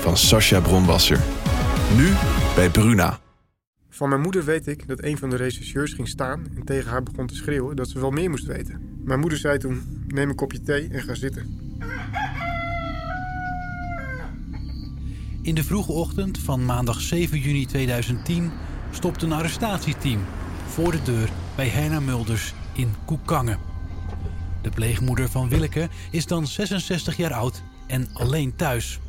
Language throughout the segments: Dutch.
van Sascha Bronwasser. Nu bij Bruna. Van mijn moeder weet ik dat een van de rechercheurs ging staan en tegen haar begon te schreeuwen dat ze wel meer moest weten. Mijn moeder zei toen: Neem een kopje thee en ga zitten. In de vroege ochtend van maandag 7 juni 2010 stopt een arrestatieteam voor de deur bij Herna Mulders in Koekangen. De pleegmoeder van Willeke is dan 66 jaar oud en alleen thuis.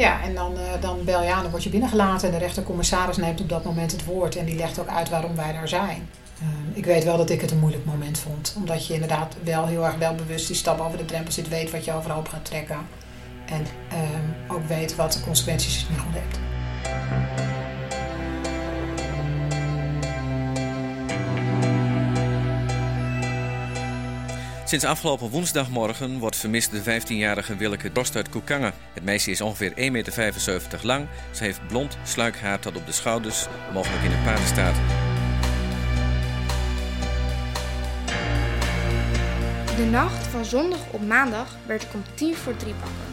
Ja, en dan, uh, dan bel je aan, dan word je binnengelaten. En de rechtercommissaris neemt op dat moment het woord en die legt ook uit waarom wij daar zijn. Uh, ik weet wel dat ik het een moeilijk moment vond. Omdat je inderdaad wel heel erg wel bewust die stap over de drempel zit, weet wat je overhoop gaat trekken. En uh, ook weet wat de consequenties niet goed hebt. Sinds afgelopen woensdagmorgen wordt vermist de 15-jarige Willeke Drost uit Koekangen. Het meisje is ongeveer 1,75 meter lang. Ze heeft blond sluikhaar tot op de schouders, mogelijk in een paardenstaat. De nacht van zondag op maandag werd ik om tien voor drie wakker.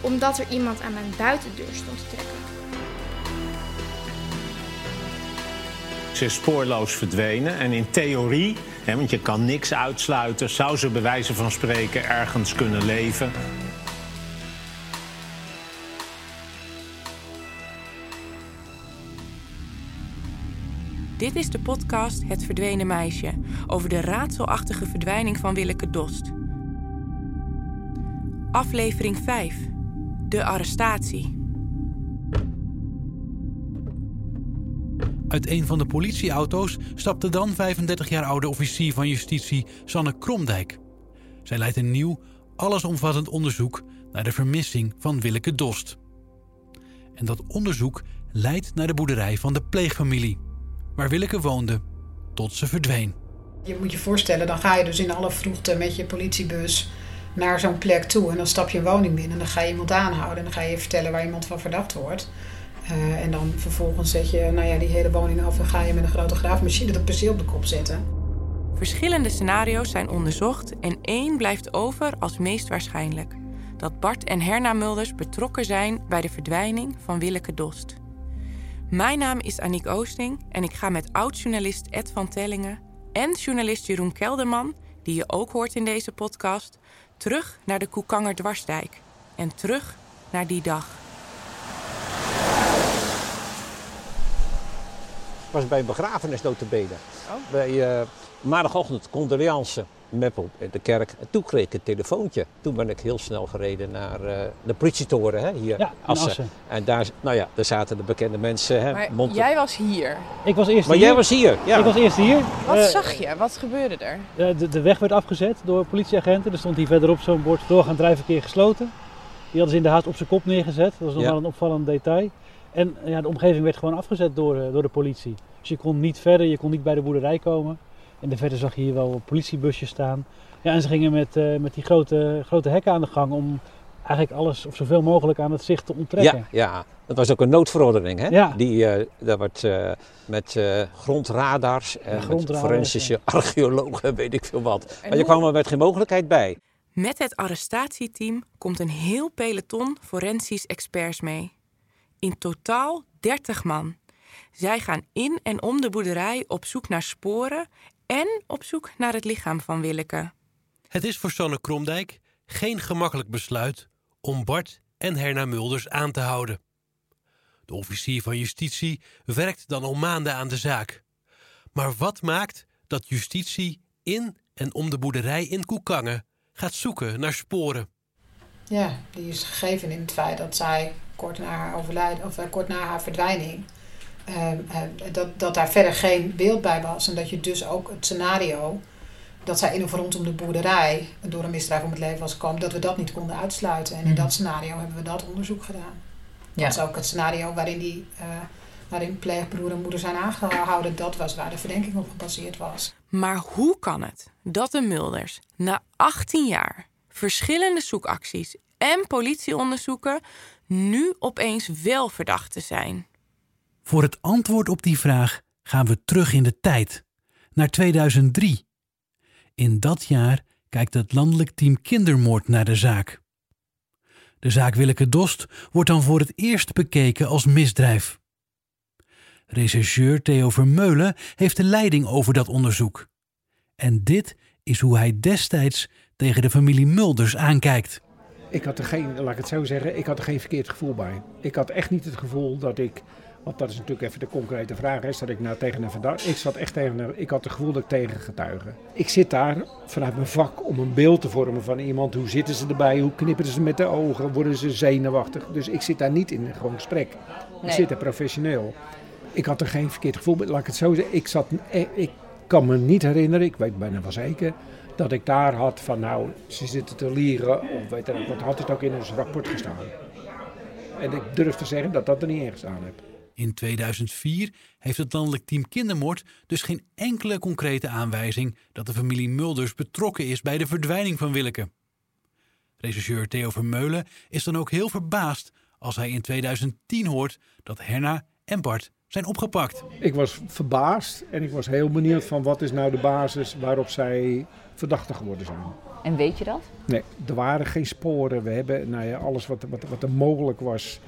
Omdat er iemand aan mijn buitendeur stond te trekken. Ze is spoorloos verdwenen en in theorie, want je kan niks uitsluiten, zou ze bij wijze van spreken ergens kunnen leven. Dit is de podcast Het Verdwenen Meisje over de raadselachtige verdwijning van Willeke Dost. Aflevering 5. De arrestatie. Uit een van de politieauto's stapte dan 35 jaar oude officier van justitie Sanne Kromdijk. Zij leidt een nieuw, allesomvattend onderzoek naar de vermissing van Willeke Dost. En dat onderzoek leidt naar de boerderij van de pleegfamilie, waar Willeke woonde, tot ze verdween. Je moet je voorstellen, dan ga je dus in alle vroegte met je politiebus naar zo'n plek toe. En dan stap je een woning binnen en dan ga je iemand aanhouden. En dan ga je vertellen waar iemand van verdacht wordt. Uh, en dan vervolgens zet je nou ja, die hele woning af en ga je met een grote graafmachine dat perceel op de kop zetten. Verschillende scenario's zijn onderzocht en één blijft over als meest waarschijnlijk. Dat Bart en Herna Mulders betrokken zijn bij de verdwijning van Willeke Dost. Mijn naam is Aniek Oosting en ik ga met oud-journalist Ed van Tellingen en journalist Jeroen Kelderman, die je ook hoort in deze podcast, terug naar de Koekanger Dwarsdijk. En terug naar die dag. Was bij een begrafenis notabene. Oh. Bij uh, maandagochtend condoleance Meppel in de kerk. En toen kreeg ik een telefoontje. Toen ben ik heel snel gereden naar uh, de politietoren hè, hier, ja, Assen. Assen. En daar, nou ja, daar zaten de bekende mensen. Hè, maar jij was hier? Ik was eerst maar hier. jij was hier, ja. Ik was eerst hier. Wat uh, zag je? Wat gebeurde er? De, de, weg werd afgezet door politieagenten. Er stond hier verderop zo'n bord doorgaan drijfverkeer gesloten. Die hadden ze in de haast op zijn kop neergezet. Dat was nog ja. wel een opvallend detail. En ja, de omgeving werd gewoon afgezet door, door de politie. Dus je kon niet verder, je kon niet bij de boerderij komen. En de verder zag je hier wel politiebusjes staan. Ja, en ze gingen met, uh, met die grote, grote hekken aan de gang om eigenlijk alles of zoveel mogelijk aan het zicht te onttrekken. Ja, ja. dat was ook een noodverordening. Hè? Ja. Die, uh, dat wordt uh, met grondradars en grondradars, met forensische ja. archeologen, weet ik veel wat. En maar je kwam er met geen mogelijkheid bij. Met het arrestatieteam komt een heel peloton forensisch experts mee. In totaal 30 man. Zij gaan in en om de boerderij op zoek naar sporen en op zoek naar het lichaam van Willeke. Het is voor Sanne Kromdijk geen gemakkelijk besluit om Bart en Herna Mulders aan te houden. De officier van justitie werkt dan al maanden aan de zaak. Maar wat maakt dat justitie in en om de boerderij in Koekangen gaat zoeken naar sporen? Ja, die is gegeven in het feit dat zij kort na haar overlijden of eh, kort na haar verdwijning. Uh, uh, dat, dat daar verder geen beeld bij was. En dat je dus ook het scenario dat zij in of rondom de boerderij door een misdrijf om het leven was gekomen, dat we dat niet konden uitsluiten. En in Mhm. dat scenario hebben we dat onderzoek gedaan. Ja. Dat is ook het scenario waarin, die, uh, waarin pleegbroer en moeder zijn aangehouden. Dat was waar de verdenking op gebaseerd was. Maar hoe kan het dat de Mulders na 18 jaar verschillende zoekacties en politieonderzoeken nu opeens wel verdachten zijn? Voor het antwoord op die vraag gaan we terug in de tijd, naar 2003. In dat jaar kijkt het landelijk team kindermoord naar de zaak. De zaak Willeke Dost wordt dan voor het eerst bekeken als misdrijf. Rechercheur Theo Vermeulen heeft de leiding over dat onderzoek. En dit is hoe hij destijds tegen de familie Mulders aankijkt. Ik had er geen, laat ik het zo zeggen, ik had er geen verkeerd gevoel bij. Ik had echt niet het gevoel dat ik, want dat is natuurlijk even de concrete vraag, is dat ik nou tegen een verdachte, ik zat echt tegen een, ik had het gevoel dat ik tegen getuigen. Ik zit daar vanuit mijn vak om een beeld te vormen van iemand, hoe zitten ze erbij, hoe knippen ze met de ogen, worden ze zenuwachtig. Dus ik zit daar niet in een gewoon gesprek. Ik Nee. zit er professioneel. Ik had er geen verkeerd gevoel bij, laat ik het zo zeggen. Ik, zat, eh, ik kan me niet herinneren, ik weet bijna wel zeker, dat ik daar had van nou, ze zitten te lieren of weet ik wat, had het ook in ons rapport gestaan. En ik durf te zeggen dat dat er niet in gestaan heb. In 2004 heeft het landelijk team kindermoord dus geen enkele concrete aanwijzing dat de familie Mulders betrokken is bij de verdwijning van Willeke. Rechercheur Theo Vermeulen is dan ook heel verbaasd als hij in 2010 hoort dat Herna en Bart zijn opgepakt. Ik was verbaasd en ik was heel benieuwd van wat is nou de basis waarop zij verdachte geworden zijn. En weet je dat? Nee, er waren geen sporen. We hebben nou ja, alles wat, wat, wat er mogelijk was.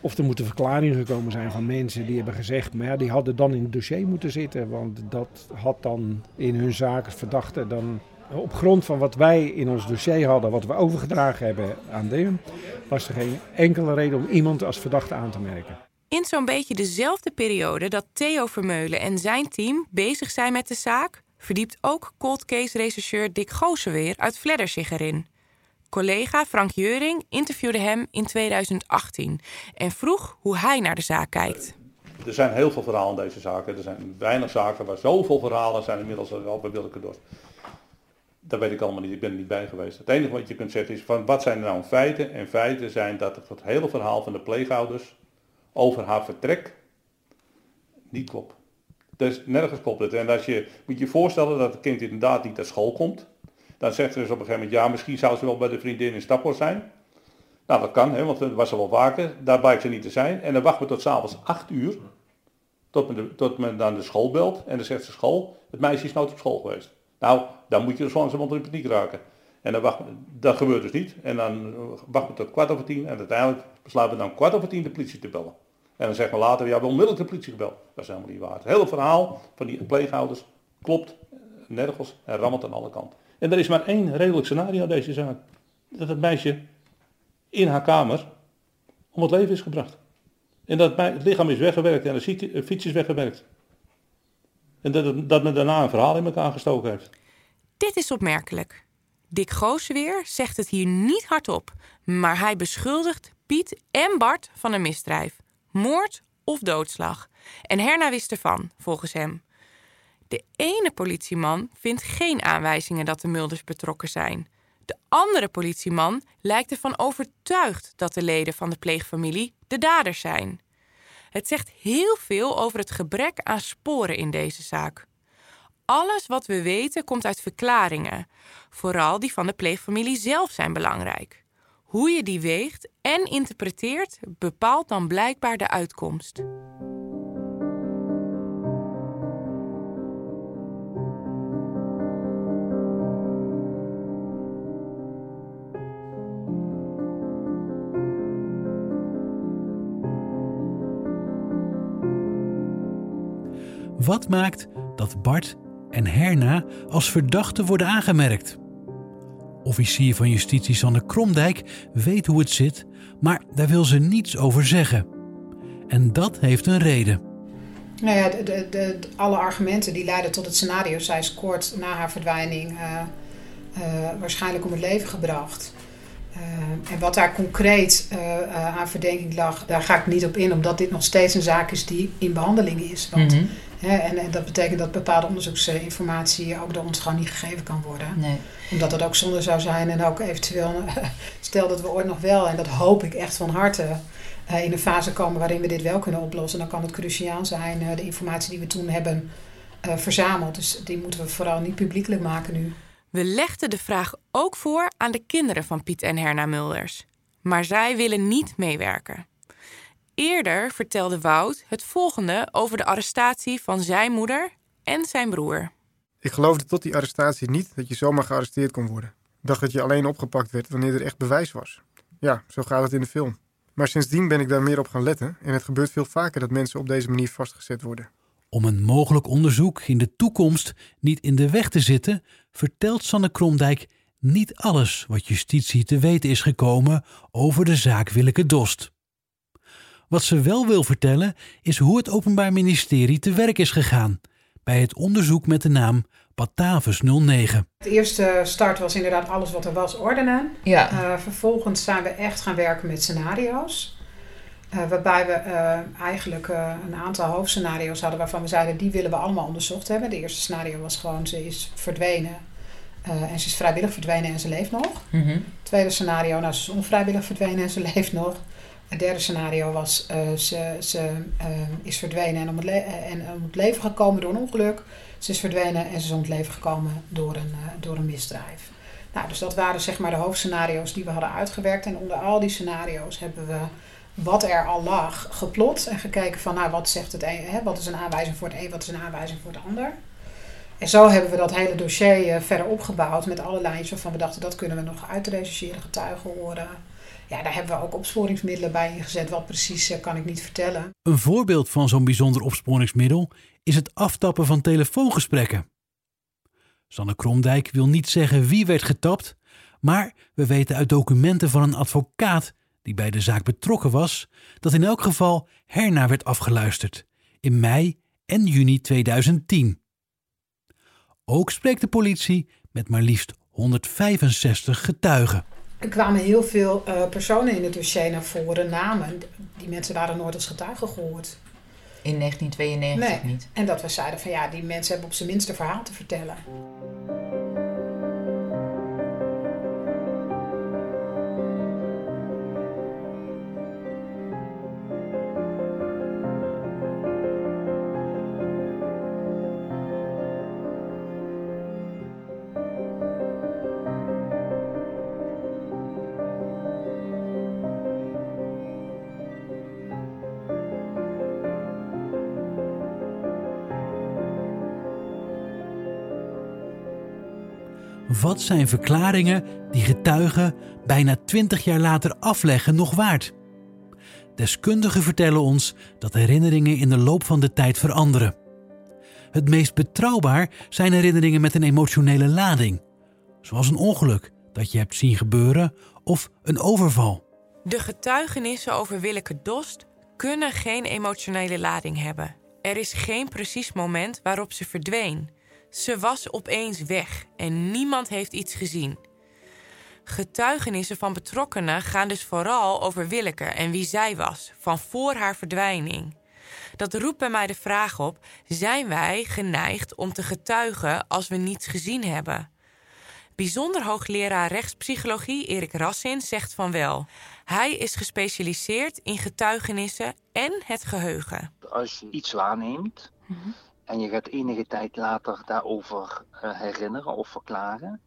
Of er moeten verklaringen gekomen zijn van mensen die hebben gezegd, maar ja, die hadden dan in het dossier moeten zitten. Want dat had dan in hun zaken verdachte dan op grond van wat wij in ons dossier hadden, wat we overgedragen hebben aan DEUM, was er geen enkele reden om iemand als verdachte aan te merken. In zo'n beetje dezelfde periode dat Theo Vermeulen en zijn team bezig zijn met de zaak, verdiept ook cold case rechercheur Dick Goosenweer uit Vledder zich erin. Collega Frank Jeuring interviewde hem in 2018 en vroeg hoe hij naar de zaak kijkt. Er zijn heel veel verhalen in deze zaken. Er zijn weinig zaken waar zoveel verhalen zijn inmiddels al bij Willeke Dorst. Dat weet ik allemaal niet, ik ben er niet bij geweest. Het enige wat je kunt zeggen is van wat zijn er nou feiten? En feiten zijn dat het hele verhaal van de pleegouders over haar vertrek niet klopt. Dus nergens klopt het. En als je moet je voorstellen dat het kind inderdaad niet naar school komt. Dan zegt ze dus op een gegeven moment, ja misschien zou ze wel bij de vriendin in Staphorst zijn. Nou dat kan, hè, want dat was ze wel vaker. Daar blijkt ze niet te zijn. En dan wachten we tot s'avonds 8 uur. Tot men, de, tot men dan de school belt. En dan zegt de school, het meisje is nooit op school geweest. Nou, dan moet je dus langzamerhand in paniek raken. En dan wacht, dat gebeurt dus niet. En dan wachten we tot kwart over tien. En uiteindelijk besluiten we dan kwart over tien de politie te bellen. En dan zeggen we later, ja, we onmiddellijk de politie gebeld. Dat is helemaal niet waar. Het hele verhaal van die pleegouders klopt nergens en rammelt aan alle kanten. En er is maar één redelijk scenario deze zaak. Dat het meisje in haar kamer om het leven is gebracht. En dat het lichaam is weggewerkt en de fiets is weggewerkt. En dat, dat men daarna een verhaal in elkaar gestoken heeft. Dit is opmerkelijk. Dick Goosenweer zegt het hier niet hardop, maar hij beschuldigt Piet en Bart van een misdrijf. Moord of doodslag. En Herna wist ervan, volgens hem. De ene politieman vindt geen aanwijzingen dat de Mulders betrokken zijn. De andere politieman lijkt ervan overtuigd dat de leden van de pleegfamilie de daders zijn. Het zegt heel veel over het gebrek aan sporen in deze zaak. Alles wat we weten komt uit verklaringen. Vooral die van de pleegfamilie zelf zijn belangrijk. Hoe je die weegt en interpreteert bepaalt dan blijkbaar de uitkomst. Wat maakt dat Bart en Herna als verdachten worden aangemerkt? Officier van Justitie Sanne Kromdijk weet hoe het zit, maar daar wil ze niets over zeggen. En dat heeft een reden. Nou ja, de, de, de, alle argumenten die leiden tot het scenario. Zij is kort na haar verdwijning uh, uh, waarschijnlijk om het leven gebracht. Uh, en wat daar concreet aan verdenking lag, daar ga ik niet op in, omdat dit nog steeds een zaak is die in behandeling is. Want, mm -hmm. Hè, en, en, dat betekent dat bepaalde onderzoeksinformatie ook door ons gewoon niet gegeven kan worden. Nee. Omdat dat ook zonde zou zijn en ook eventueel, stel dat we ooit nog wel, en dat hoop ik echt van harte, uh, in een fase komen waarin we dit wel kunnen oplossen, dan kan het cruciaal zijn uh, de informatie die we toen hebben uh, verzameld. Dus die moeten we vooral niet publiekelijk maken nu. We legden de vraag ook voor aan de kinderen van Piet en Herna Mulders. Maar zij willen niet meewerken. Eerder vertelde Wout het volgende over de arrestatie van zijn moeder en zijn broer. Ik geloofde tot die arrestatie niet dat je zomaar gearresteerd kon worden. Ik dacht dat je alleen opgepakt werd wanneer er echt bewijs was. Ja, zo gaat het in de film. Maar sindsdien ben ik daar meer op gaan letten en het gebeurt veel vaker dat mensen op deze manier vastgezet worden. Om een mogelijk onderzoek in de toekomst niet in de weg te zitten, vertelt Sanne Kromdijk niet alles wat justitie te weten is gekomen over de zaak Willeke Dost. Wat ze wel wil vertellen is hoe het Openbaar Ministerie te werk is gegaan bij het onderzoek met de naam Batavus 09. De eerste start was inderdaad alles wat er was ordenen. Ja. Uh, vervolgens zijn we echt gaan werken met scenario's. Uh, waarbij we uh, eigenlijk een aantal hoofdscenario's hadden waarvan we zeiden die willen we allemaal onderzocht hebben. De eerste scenario was gewoon ze is verdwenen en ze is vrijwillig verdwenen en ze leeft nog. Mm -hmm. Tweede scenario, nou ze is onvrijwillig verdwenen en ze leeft nog. Het derde scenario was ze, ze is verdwenen en om, het en om het leven gekomen door een ongeluk. Ze is verdwenen en ze is om het leven gekomen door een, uh, door een misdrijf. Nou, dus dat waren zeg maar de hoofdscenario's die we hadden uitgewerkt. En onder al die scenario's hebben we wat er al lag geplot. En gekeken van nou, wat zegt het een, hè, wat is een aanwijzing voor het een, wat is een aanwijzing voor het ander. En zo hebben we dat hele dossier uh, verder opgebouwd met alle lijntjes waarvan we dachten dat kunnen we nog uitrechercheren, getuigen horen. Ja, daar hebben we ook opsporingsmiddelen bij ingezet. Wat precies uh, kan ik niet vertellen. Een voorbeeld van zo'n bijzonder opsporingsmiddel is het aftappen van telefoongesprekken. Sanne Kromdijk wil niet zeggen wie werd getapt, maar we weten uit documenten van een advocaat die bij de zaak betrokken was, dat in elk geval Herna werd afgeluisterd in mei en juni 2010. Ook spreekt de politie met maar liefst 165 getuigen. Er kwamen heel veel uh, personen in het dossier naar voren, namen. Die mensen waren nooit als getuigen gehoord. In 1992 nee. niet? En dat we zeiden van ja, die mensen hebben op zijn minst een verhaal te vertellen. Wat zijn verklaringen die getuigen bijna twintig jaar later afleggen nog waard? Deskundigen vertellen ons dat herinneringen in de loop van de tijd veranderen. Het meest betrouwbaar zijn herinneringen met een emotionele lading, zoals een ongeluk dat je hebt zien gebeuren of een overval. De getuigenissen over Willeke Dost kunnen geen emotionele lading hebben. Er is geen precies moment waarop ze verdween. Ze was opeens weg en niemand heeft iets gezien. Getuigenissen van betrokkenen gaan dus vooral over Willeke en wie zij was, van voor haar verdwijning. Dat roept bij mij de vraag op: zijn wij geneigd om te getuigen als we niets gezien hebben? Bijzonder hoogleraar rechtspsychologie Erik Rassin zegt van wel. Hij is gespecialiseerd in getuigenissen en het geheugen. Als je iets waarneemt mm-hmm. En je gaat enige tijd later daarover uh, herinneren of verklaren,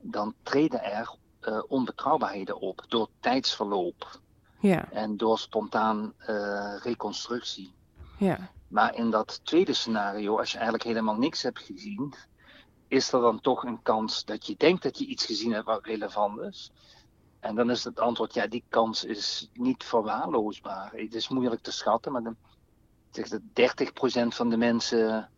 dan treden er uh, onbetrouwbaarheden op door tijdsverloop ja. en door spontaan uh, reconstructie. Ja. Maar in dat tweede scenario, als je eigenlijk helemaal niks hebt gezien, is er dan toch een kans dat je denkt dat je iets gezien hebt wat relevant is. En dan is het antwoord, ja, die kans is niet verwaarloosbaar. Het is moeilijk te schatten, maar dan zegt het 30% van de mensen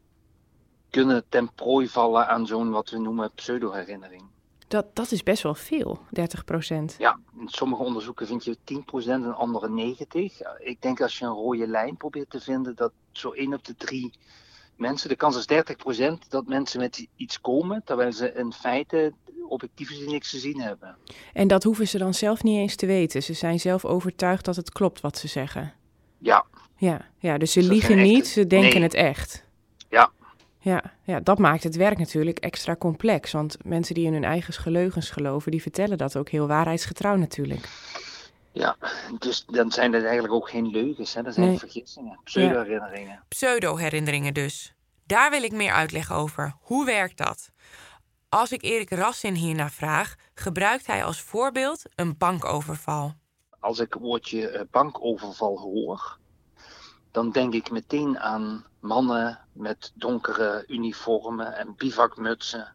kunnen ten prooi vallen aan zo'n wat we noemen pseudo-herinnering. Dat, dat is best wel veel, 30 procent. Ja, in sommige onderzoeken vind je 10 procent en andere 90. Ik denk als je een rode lijn probeert te vinden, dat zo 1 op de 3 mensen, de kans is 30 procent dat mensen met iets komen, terwijl ze in feite objectief gezien niks gezien hebben. En dat hoeven ze dan zelf niet eens te weten. Ze zijn zelf overtuigd dat het klopt wat ze zeggen. Ja. Ja, ja dus ze liegen niet, ze denken nee. het echt. Ja. Ja, ja, dat maakt het werk natuurlijk extra complex. Want mensen die in hun eigen leugens geloven, die vertellen dat ook heel waarheidsgetrouw natuurlijk. Ja, dus dan zijn het eigenlijk ook geen leugens, hè? dat zijn Nee. vergissingen, pseudo-herinneringen. Pseudo-herinneringen dus. Daar wil ik meer uitleg over. Hoe werkt dat? Als ik Erik Rassin hiernaar vraag, gebruikt hij als voorbeeld een bankoverval. Als ik het woordje eh, bankoverval hoor, dan denk ik meteen aan mannen met donkere uniformen en bivakmutsen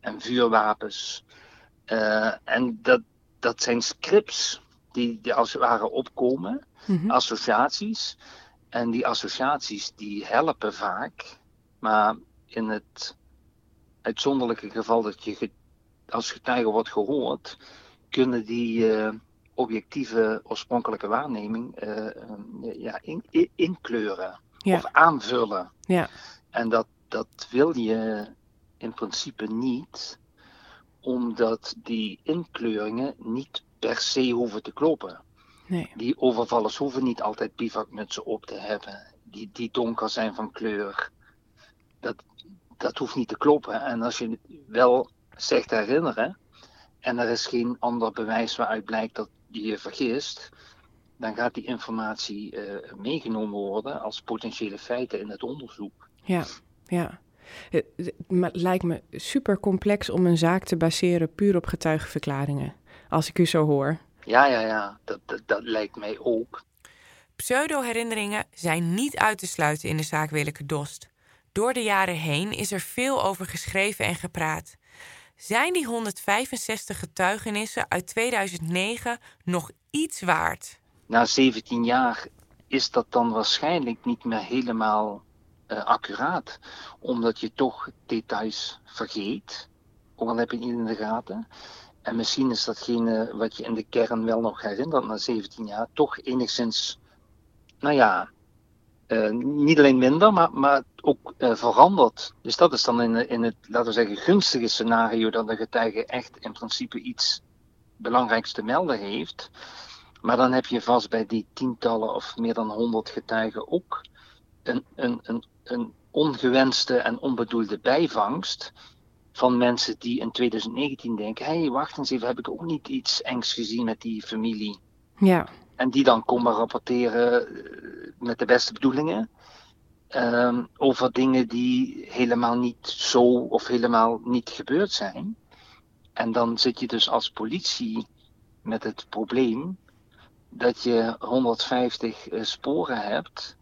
en vuurwapens. Eh, en dat, dat zijn scripts die, die als het ware opkomen, Mhm. associaties. En die associaties die helpen vaak, maar in het uitzonderlijke geval dat je ge- als getuige wordt gehoord, kunnen die eh, objectieve oorspronkelijke waarneming eh, eh, ja, in, in- inkleuren Ja. of aanvullen. Ja. En dat, dat wil je in principe niet, omdat die inkleuringen niet per se hoeven te kloppen. Nee. Die overvallers hoeven niet altijd bivakmutsen op te hebben, die, die donker zijn van kleur. Dat, dat hoeft niet te kloppen. En als je wel zegt herinneren, en er is geen ander bewijs waaruit blijkt dat je je vergist, dan gaat die informatie eh, meegenomen worden als potentiële feiten in het onderzoek. Ja, ja. Het, het ma- lijkt me super complex om een zaak te baseren puur op getuigenverklaringen. Als ik u zo hoor. Ja, ja, ja, dat, dat, dat lijkt mij ook. Pseudo-herinneringen zijn niet uit te sluiten in de zaak Willeke Dost. Door de jaren heen is er veel over geschreven en gepraat. Zijn die 165 getuigenissen uit 2009 nog iets waard? Na 17 jaar is dat dan waarschijnlijk niet meer helemaal eh, accuraat, omdat je toch details vergeet, ook al heb je niet in de gaten. En misschien is datgene wat je in de kern wel nog herinnert na 17 jaar, toch enigszins, nou ja, eh, niet alleen minder, maar, maar ook eh, veranderd. Dus dat is dan in, in het, laten we zeggen, gunstige scenario dat de getuige echt in principe iets belangrijks te melden heeft. Maar dan heb je vast bij die tientallen of meer dan honderd getuigen ook een, een, een, een ongewenste en onbedoelde bijvangst van mensen die in 2019 denken: hé, hey, wacht eens even, heb ik ook niet iets engs gezien met die familie? Ja, En die dan komen rapporteren eh, met de beste bedoelingen. Ehm, over dingen die helemaal niet zo of helemaal niet gebeurd zijn. En dan zit je dus als politie met het probleem dat je 150 eh, sporen hebt,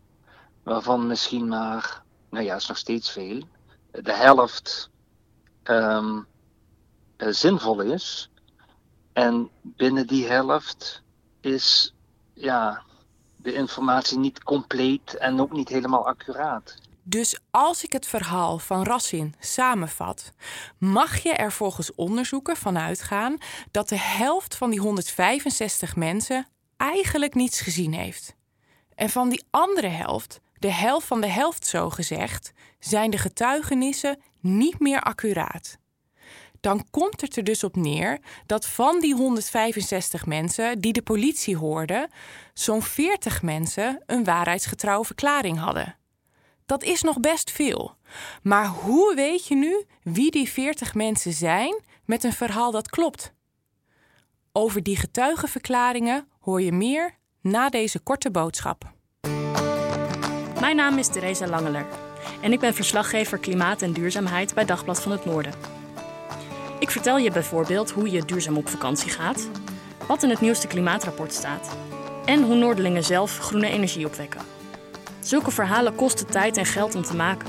waarvan misschien maar, nou ja, is nog steeds veel, de helft ehm, eh, zinvol is. En binnen die helft is ja, de informatie niet compleet en ook niet helemaal accuraat. Dus als ik het verhaal van Rassin samenvat, mag je er volgens onderzoeken van uitgaan dat de helft van die 165 mensen eigenlijk niets gezien heeft. En van die andere helft, de helft van de helft zo gezegd, zijn de getuigenissen niet meer accuraat. Dan komt het er dus op neer dat van die 165 mensen die de politie hoorde, zo'n 40 mensen een waarheidsgetrouwe verklaring hadden. Dat is nog best veel. Maar hoe weet je nu wie die 40 mensen zijn met een verhaal dat klopt? Over die getuigenverklaringen hoor je meer na deze korte boodschap. Mijn naam is Theresa Langeler en ik ben verslaggever Klimaat en Duurzaamheid bij Dagblad van het Noorden. Ik vertel je bijvoorbeeld hoe je duurzaam op vakantie gaat, wat in het nieuwste klimaatrapport staat en hoe Noordelingen zelf groene energie opwekken. Zulke verhalen kosten tijd en geld om te maken.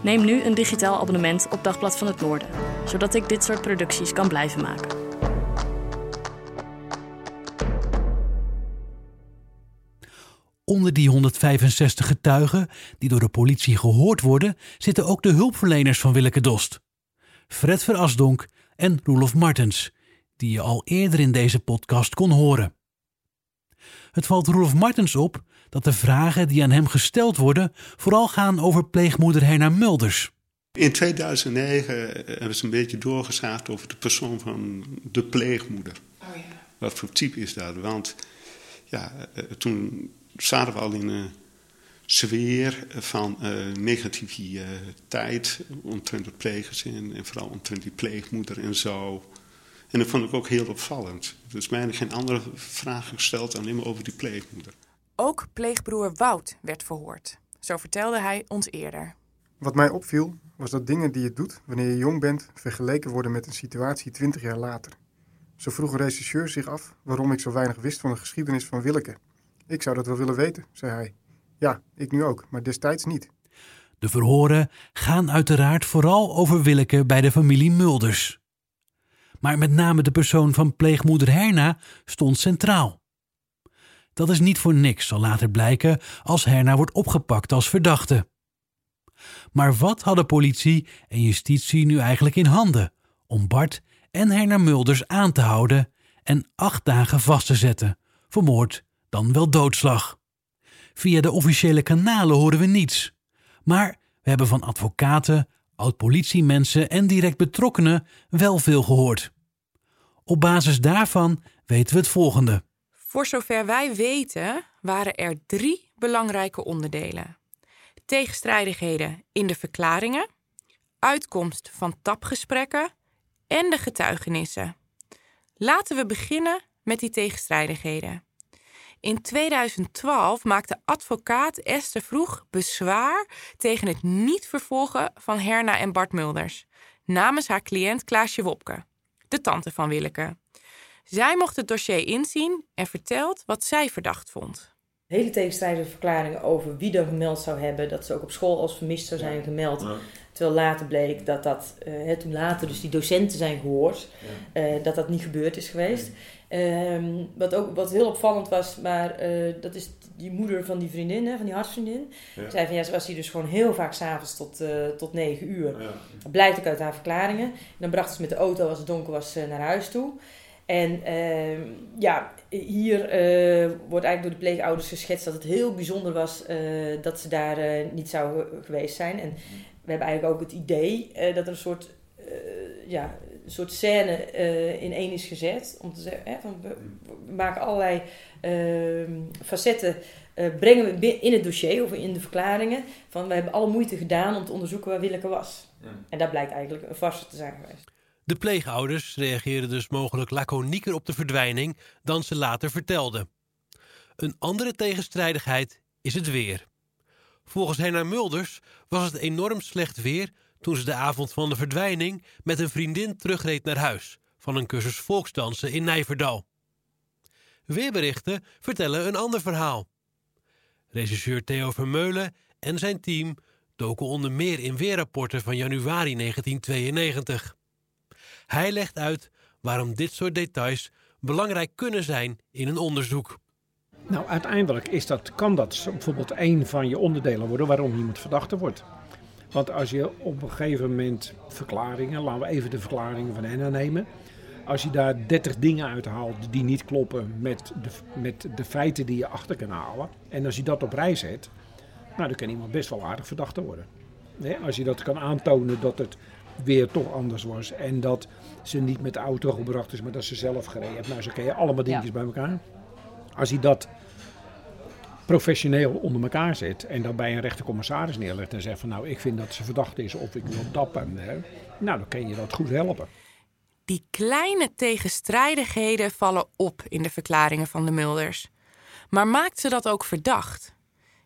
Neem nu een digitaal abonnement op Dagblad van het Noorden, zodat ik dit soort producties kan blijven maken. Onder die 165 getuigen die door de politie gehoord worden, zitten ook de hulpverleners van Willeke Dost. Fred Verasdonk en Roelof Martens, die je al eerder in deze podcast kon horen. Het valt Roelof Martens op dat de vragen die aan hem gesteld worden vooral gaan over pleegmoeder Herna Mulders. In 2009 hebben ze een beetje doorgezaagd over de persoon van de pleegmoeder. Oh ja. Wat voor type is dat? Want ja, eh, toen zaten we al in een sfeer van uh, negativiteit omtrent het pleeggezin en vooral omtrent die pleegmoeder en zo. En dat vond ik ook heel opvallend. Er is mij geen andere vraag gesteld dan alleen maar over die pleegmoeder. Ook pleegbroer Wout werd verhoord. Zo vertelde hij ons eerder. Wat mij opviel was dat dingen die je doet wanneer je jong bent vergeleken worden met een situatie 20 jaar later. Zo vroeg een rechercheur zich af waarom ik zo weinig wist van de geschiedenis van Willeke. Ik zou dat wel willen weten, zei hij. Ja, ik nu ook, maar destijds niet. De verhoren gaan uiteraard vooral over Willeke bij de familie Mulders. Maar met name de persoon van pleegmoeder Herna stond centraal. Dat is niet voor niks, zal later blijken als Herna wordt opgepakt als verdachte. Maar wat hadden politie en justitie nu eigenlijk in handen om Bart en Herna Mulders aan te houden en acht dagen vast te zetten, vermoord dan wel doodslag? Via de officiële kanalen horen we niets. Maar we hebben van advocaten, oud-politiemensen en direct betrokkenen wel veel gehoord. Op basis daarvan weten we het volgende. Voor zover wij weten waren er drie belangrijke onderdelen: tegenstrijdigheden in de verklaringen, uitkomst van tapgesprekken en de getuigenissen. Laten we beginnen met die tegenstrijdigheden. In 2012 maakte advocaat Esther Vroeg bezwaar tegen het niet vervolgen van Herna en Bart Mulders namens haar cliënt Klaasje Wopke, de tante van Willeke. Zij mocht het dossier inzien en vertelt wat zij verdacht vond. Hele tegenstrijdige verklaringen over wie er gemeld zou hebben. Dat ze ook op school als vermist zou zijn gemeld. Terwijl later bleek dat dat, uh, toen later dus die docenten zijn gehoord, uh, dat dat niet gebeurd is geweest. Um, wat ook wat heel opvallend was, maar uh, dat is die moeder van die vriendin, hè, van die hartsvriendin. Ja. Zei van ja, ze was hier dus gewoon heel vaak s'avonds tot, tot negen uur. Ja. Dat blijkt ook uit haar verklaringen. En dan bracht ze met de auto als het donker was naar huis toe. En uh, ja, hier uh, wordt eigenlijk door de pleegouders geschetst dat het heel bijzonder was uh, dat ze daar niet zou geweest zijn. En we hebben eigenlijk ook het idee dat er een soort, ja, een soort scène in één is gezet. Om te zeggen, hè, van, we, we, maken allerlei ehm, facetten, brengen we in het dossier of in de verklaringen. Van we hebben alle moeite gedaan om te onderzoeken waar Willeke was. Ja. En dat blijkt eigenlijk een vaste te zijn geweest. De pleegouders reageerden dus mogelijk laconieker op de verdwijning dan ze later vertelden. Een andere tegenstrijdigheid is het weer. Volgens Henna Mulders was het enorm slecht weer toen ze de avond van de verdwijning met een vriendin terugreed naar huis van een cursus volksdansen in Nijverdal. Weerberichten vertellen een ander verhaal. Regisseur Theo Vermeulen en zijn team doken onder meer in weerrapporten van januari 1992. Hij legt uit waarom dit soort details belangrijk kunnen zijn in een onderzoek. Nou, uiteindelijk is dat, kan dat bijvoorbeeld een van je onderdelen worden waarom iemand verdachte wordt. Want als je op een gegeven moment verklaringen, laten we even de verklaringen van Henna nemen. Als je daar 30 dingen uithaalt die niet kloppen met de, met de feiten die je achter kan halen. En als je dat op rij zet, nou, dan kan iemand best wel aardig verdachte worden. als je dat kan aantonen dat het weer toch anders was. En dat ze niet met de auto gebracht is, maar dat ze zelf gereden heeft. Nou, zo ken je allemaal dingetjes bij elkaar. Als hij dat professioneel onder elkaar zet en dan bij een rechtercommissaris neerlegt en zegt van nou, ik vind dat ze verdacht is of ik wil tappen. Hè, nou, dan kan je dat goed helpen. Die kleine tegenstrijdigheden vallen op in de verklaringen van de Mulders. Maar maakt ze dat ook verdacht?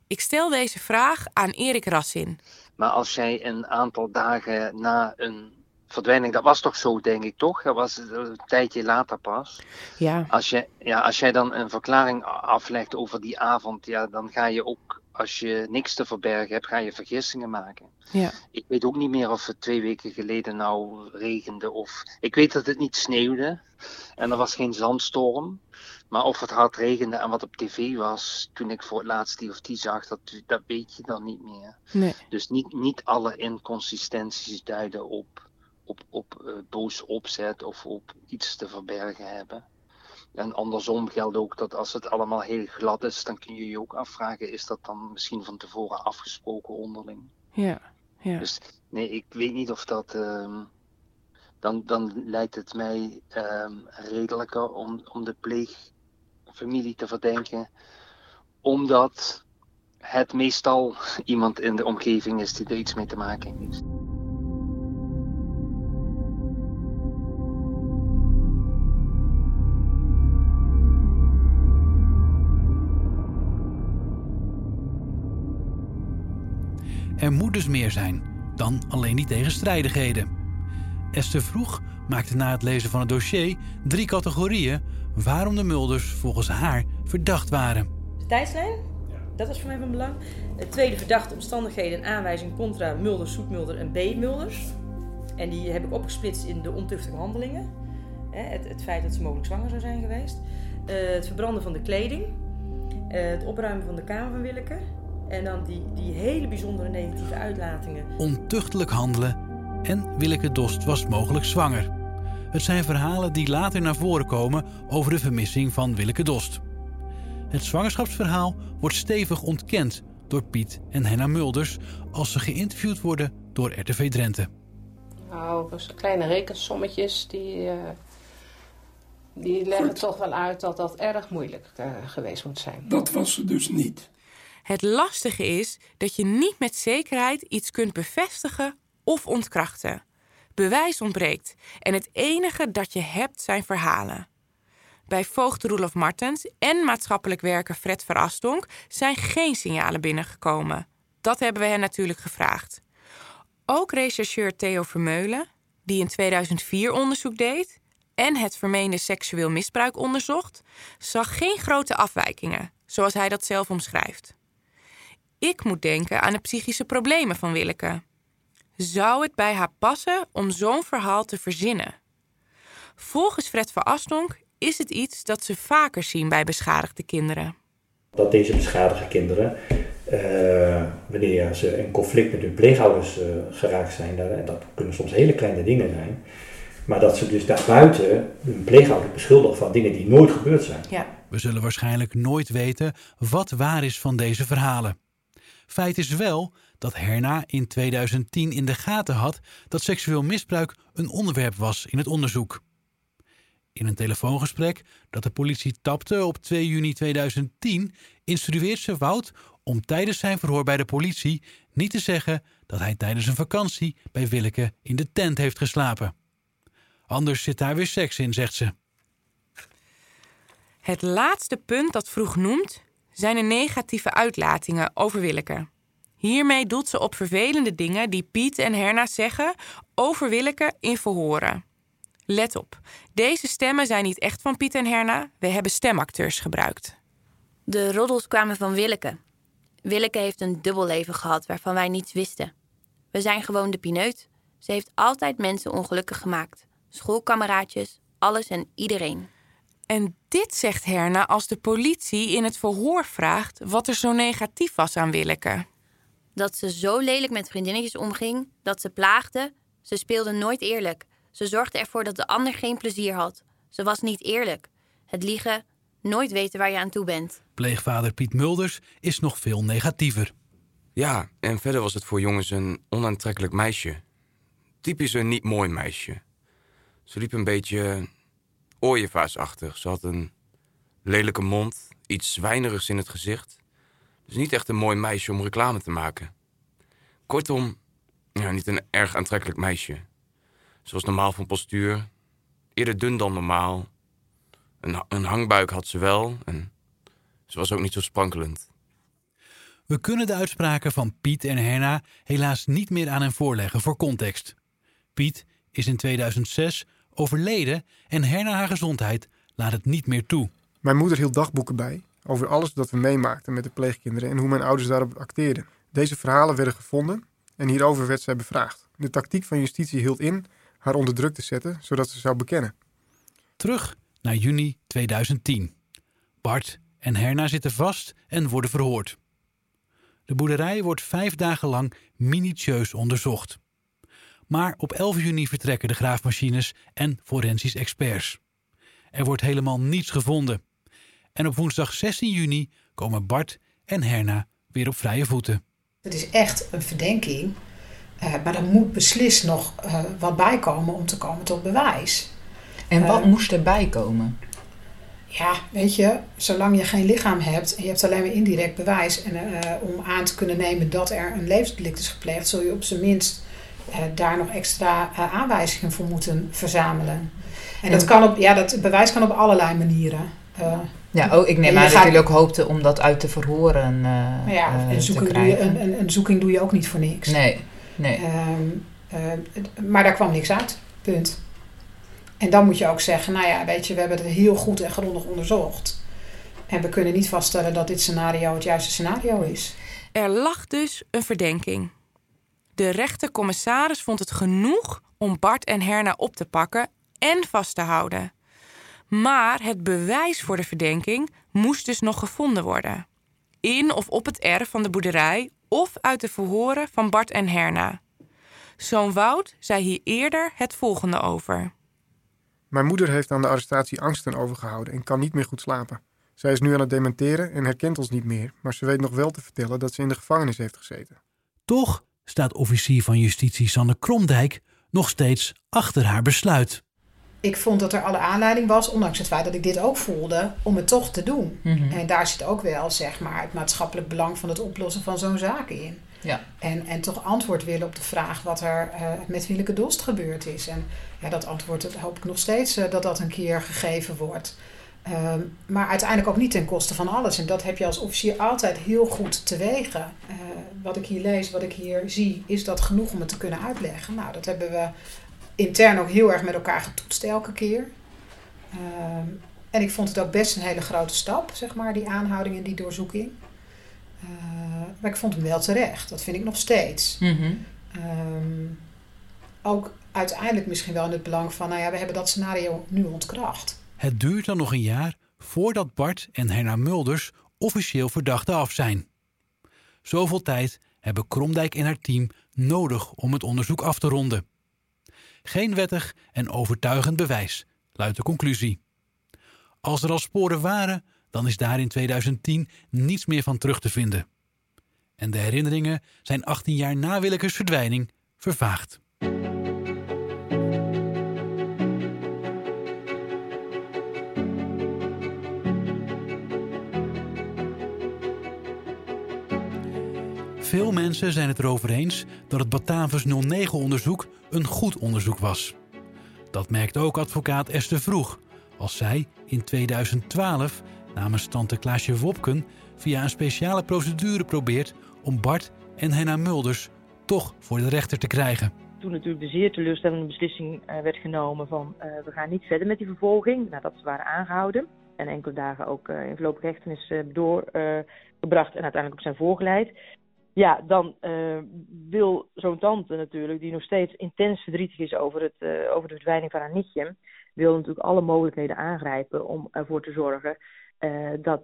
Ik stel deze vraag aan Erik Rassin. Maar als jij een aantal dagen na een verdwijning, dat was toch zo, denk ik, toch? Dat was een tijdje later pas. Ja. Als, je, ja, als jij dan een verklaring aflegt over die avond, ja, dan ga je ook, als je niks te verbergen hebt, ga je vergissingen maken. Ja. Ik weet ook niet meer of het twee weken geleden nou regende of... Ik weet dat het niet sneeuwde en er was geen zandstorm. Maar of het hard regende en wat op tv was toen ik voor het laatst die of die zag, dat, dat weet je dan niet meer. Nee. Dus niet, niet alle inconsistenties duiden op op, op uh, boos opzet of op iets te verbergen hebben. En andersom geldt ook dat als het allemaal heel glad is, dan kun je je ook afvragen, is dat dan misschien van tevoren afgesproken onderling? Ja, ja. Dus nee, ik weet niet of dat. Um, dan, dan lijkt het mij um, redelijker om, om de pleegfamilie te verdenken, omdat het meestal iemand in de omgeving is die er iets mee te maken heeft. Er moet dus meer zijn dan alleen die tegenstrijdigheden. Esther Vroeg maakte na het lezen van het dossier drie categorieën waarom de Mulders volgens haar verdacht waren. De tijdslijn, dat was voor mij van belang. Het tweede verdachte omstandigheden en aanwijzing contra Mulders, Soetmulder en B-Mulders. En die heb ik opgesplitst in de ontuchtige handelingen. Het, het feit dat ze mogelijk zwanger zou zijn geweest. Uh, het verbranden van de kleding. Uh, het opruimen van de kamer van Willeke. En dan die, die hele bijzondere negatieve uitlatingen. Ontuchtelijk handelen en Willeke Dost was mogelijk zwanger. Het zijn verhalen die later naar voren komen over de vermissing van Willeke Dost. Het zwangerschapsverhaal wordt stevig ontkend door Piet en Henna Mulders als ze geïnterviewd worden door RTV Drenthe. Nou, dus kleine rekensommetjes die, uh, die leggen toch wel uit dat dat erg moeilijk uh, geweest moet zijn. Dat was ze dus niet. Het lastige is dat je niet met zekerheid iets kunt bevestigen of ontkrachten. Bewijs ontbreekt en het enige dat je hebt zijn verhalen. Bij voogd Roelof Martens en maatschappelijk werker Fred Verastonk zijn geen signalen binnengekomen. Dat hebben we hen natuurlijk gevraagd. Ook rechercheur Theo Vermeulen, die in 2004 onderzoek deed en het vermeende seksueel misbruik onderzocht, zag geen grote afwijkingen, zoals hij dat zelf omschrijft. Ik moet denken aan de psychische problemen van Willeke. Zou het bij haar passen om zo'n verhaal te verzinnen? Volgens Fred van Astonk is het iets dat ze vaker zien bij beschadigde kinderen. Dat deze beschadigde kinderen, uh, wanneer ze in conflict met hun pleegouders uh, geraakt zijn, en dat kunnen soms hele kleine dingen zijn, maar dat ze dus daarbuiten hun pleegouder beschuldigen van dingen die nooit gebeurd zijn. Ja. We zullen waarschijnlijk nooit weten wat waar is van deze verhalen. Feit is wel dat Herna in 2010 in de gaten had dat seksueel misbruik een onderwerp was in het onderzoek. In een telefoongesprek dat de politie tapte op 2 juni 2010 instrueert ze Wout om tijdens zijn verhoor bij de politie niet te zeggen dat hij tijdens een vakantie bij Willeke in de tent heeft geslapen. Anders zit daar weer seks in, zegt ze. Het laatste punt dat Vroeg noemt zijn de negatieve uitlatingen over Willeke. Hiermee doet ze op vervelende dingen die Piet en Herna zeggen over Willeke in verhoren. Let op, deze stemmen zijn niet echt van Piet en Herna, we hebben stemacteurs gebruikt. De roddels kwamen van Willeke. Willeke heeft een dubbel leven gehad waarvan wij niets wisten. We zijn gewoon de pineut. Ze heeft altijd mensen ongelukkig gemaakt. Schoolkameraadjes, alles en iedereen. En dit zegt Herna als de politie in het verhoor vraagt wat er zo negatief was aan Willeke. Dat ze zo lelijk met vriendinnetjes omging, dat ze plaagde. Ze speelde nooit eerlijk. Ze zorgde ervoor dat de ander geen plezier had. Ze was niet eerlijk. Het liegen, nooit weten waar je aan toe bent. Pleegvader Piet Mulders is nog veel negatiever. Ja, en verder was het voor jongens een onaantrekkelijk meisje. Typisch een niet mooi meisje. Ze liep een beetje ooievaarsachtig. Ze had een lelijke mond, iets zwijnerigs in het gezicht. Dus niet echt een mooi meisje om reclame te maken. Kortom, ja, niet een erg aantrekkelijk meisje. Ze was normaal van postuur, eerder dun dan normaal. Een, een hangbuik had ze wel en ze was ook niet zo sprankelend. We kunnen de uitspraken van Piet en Herna helaas niet meer aan hen voorleggen voor context. Piet is in 2006 overleden en Herna haar gezondheid laat het niet meer toe. Mijn moeder hield dagboeken bij over alles dat we meemaakten met de pleegkinderen en hoe mijn ouders daarop acteerden. Deze verhalen werden gevonden en hierover werd zij bevraagd. De tactiek van justitie hield in haar onder druk te zetten, zodat ze zou bekennen. Terug naar juni 2010. Bart en Herna zitten vast en worden verhoord. De boerderij wordt vijf dagen lang minutieus onderzocht. Maar op 11 juni vertrekken de graafmachines en forensisch experts. Er wordt helemaal niets gevonden. En op woensdag 16 juni komen Bart en Herna weer op vrije voeten. Het is echt een verdenking, uh, maar er moet beslist nog uh, wat bijkomen om te komen tot bewijs. En wat uh, moest erbij komen? Ja, weet je, zolang je geen lichaam hebt en je hebt alleen maar indirect bewijs en, om aan te kunnen nemen dat er een levensdelict is gepleegd, zul je op zijn minst daar nog extra aanwijzingen voor moeten verzamelen. En dat, kan op, ja, dat bewijs kan op allerlei manieren. Ja, oh, ik neem aan dat jullie ook hoopten om dat uit te verhoren uh, ja, uh, een, zoeking doe je, een, een, een, zoeking doe je ook niet voor niks. Nee, nee. Um, uh, maar daar kwam niks uit. Punt. En dan moet je ook zeggen, nou ja, weet je, we hebben het heel goed en grondig onderzocht. En we kunnen niet vaststellen dat dit scenario het juiste scenario is. Er lag dus een verdenking. De rechtercommissaris vond het genoeg om Bart en Herna op te pakken en vast te houden. Maar het bewijs voor de verdenking moest dus nog gevonden worden. In of op het erf van de boerderij of uit de verhoren van Bart en Herna. Zoon Wout zei hier eerder het volgende over. Mijn moeder heeft aan de arrestatie angsten overgehouden en kan niet meer goed slapen. Zij is nu aan het dementeren en herkent ons niet meer, maar ze weet nog wel te vertellen dat ze in de gevangenis heeft gezeten. Toch staat officier van justitie Sanne Kromdijk nog steeds achter haar besluit ik vond dat er alle aanleiding was, ondanks het feit dat ik dit ook voelde, om het toch te doen. Mhm. En daar zit ook wel zeg maar, het maatschappelijk belang van het oplossen van zo'n zaak in. Ja. En, en toch antwoord willen op de vraag wat er uh, met Willeke Dost gebeurd is. En ja, dat antwoord dat hoop ik nog steeds uh, dat dat een keer gegeven wordt. Uh, maar uiteindelijk ook niet ten koste van alles. En dat heb je als officier altijd heel goed te wegen. Eh, wat ik hier lees, wat ik hier zie, is dat genoeg om het te kunnen uitleggen? Nou, dat hebben we intern ook heel erg met elkaar getoetst elke keer. Uh, en ik vond het ook best een hele grote stap, zeg maar, die aanhouding en die doorzoeking. Uh, maar ik vond hem wel terecht. Dat vind ik nog steeds. Mm -hmm. um, ook uiteindelijk misschien wel in het belang van, nou ja, we hebben dat scenario nu ontkracht. Het duurt dan nog een jaar voordat Bart en Herna Mulders officieel verdachten af zijn. Zoveel tijd hebben Kromdijk en haar team nodig om het onderzoek af te ronden. Geen wettig en overtuigend bewijs, luidt de conclusie. Als er al sporen waren, dan is daar in 2010 niets meer van terug te vinden. En de herinneringen zijn 18 jaar na Willekes verdwijning vervaagd. Veel mensen zijn het erover eens dat het Batavus 09-onderzoek een goed onderzoek was. Dat merkt ook advocaat Esther Vroeg, als zij in 2012 namens tante Klaasje Wopken via een speciale procedure probeert om Bart en Henna Mulders toch voor de rechter te krijgen. Toen natuurlijk de zeer teleurstellende beslissing uh, werd genomen van uh, we gaan niet verder met die vervolging, nadat ze waren aangehouden en enkele dagen ook uh, in voorlopige hechtenis doorgebracht en uiteindelijk op zijn voorgeleid ja, dan uh, wil zo'n tante natuurlijk, die nog steeds intens verdrietig is over, het, uh, over de verdwijning van haar nichtje, wil natuurlijk alle mogelijkheden aangrijpen om ervoor te zorgen uh, dat,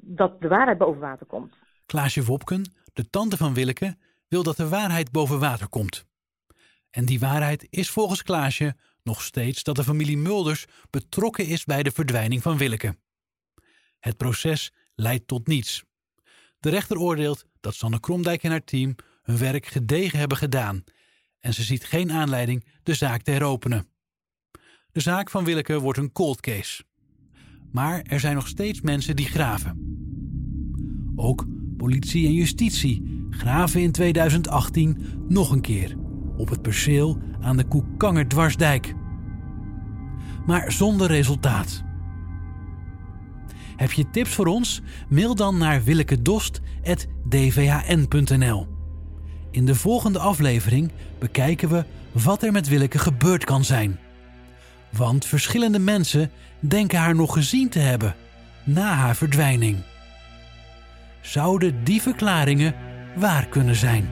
dat de waarheid boven water komt. Klaasje Wopken, de tante van Willeke, wil dat de waarheid boven water komt. En die waarheid is volgens Klaasje nog steeds dat de familie Mulders betrokken is bij de verdwijning van Willeke. Het proces leidt tot niets. De rechter oordeelt dat Sanne Kromdijk en haar team hun werk gedegen hebben gedaan en ze ziet geen aanleiding de zaak te heropenen. De zaak van Willeke wordt een cold case. Maar er zijn nog steeds mensen die graven. Ook politie en justitie graven in 2018 nog een keer op het perceel aan de Koekanger dwarsdijk. Maar zonder resultaat. Heb je tips voor ons? Mail dan naar willekedost.dvhn.nl. In de volgende aflevering bekijken we wat er met Willeke gebeurd kan zijn. Want verschillende mensen denken haar nog gezien te hebben na haar verdwijning. Zouden die verklaringen waar kunnen zijn?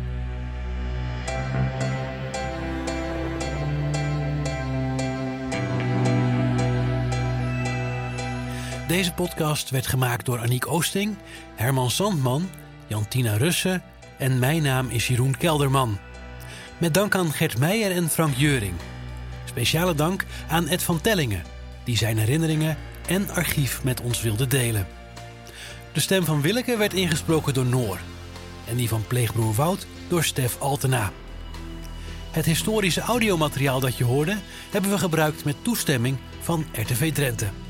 Deze podcast werd gemaakt door Aniek Oosting, Herman Sandman, Jantina Russen en mijn naam is Jeroen Kelderman. Met dank aan Gert Meijer en Frank Jeuring. Speciale dank aan Ed van Tellingen, die zijn herinneringen en archief met ons wilde delen. De stem van Willeke werd ingesproken door Noor. En die van pleegbroer Wout door Stef Altena. Het historische audiomateriaal dat je hoorde hebben we gebruikt met toestemming van RTV Drenthe.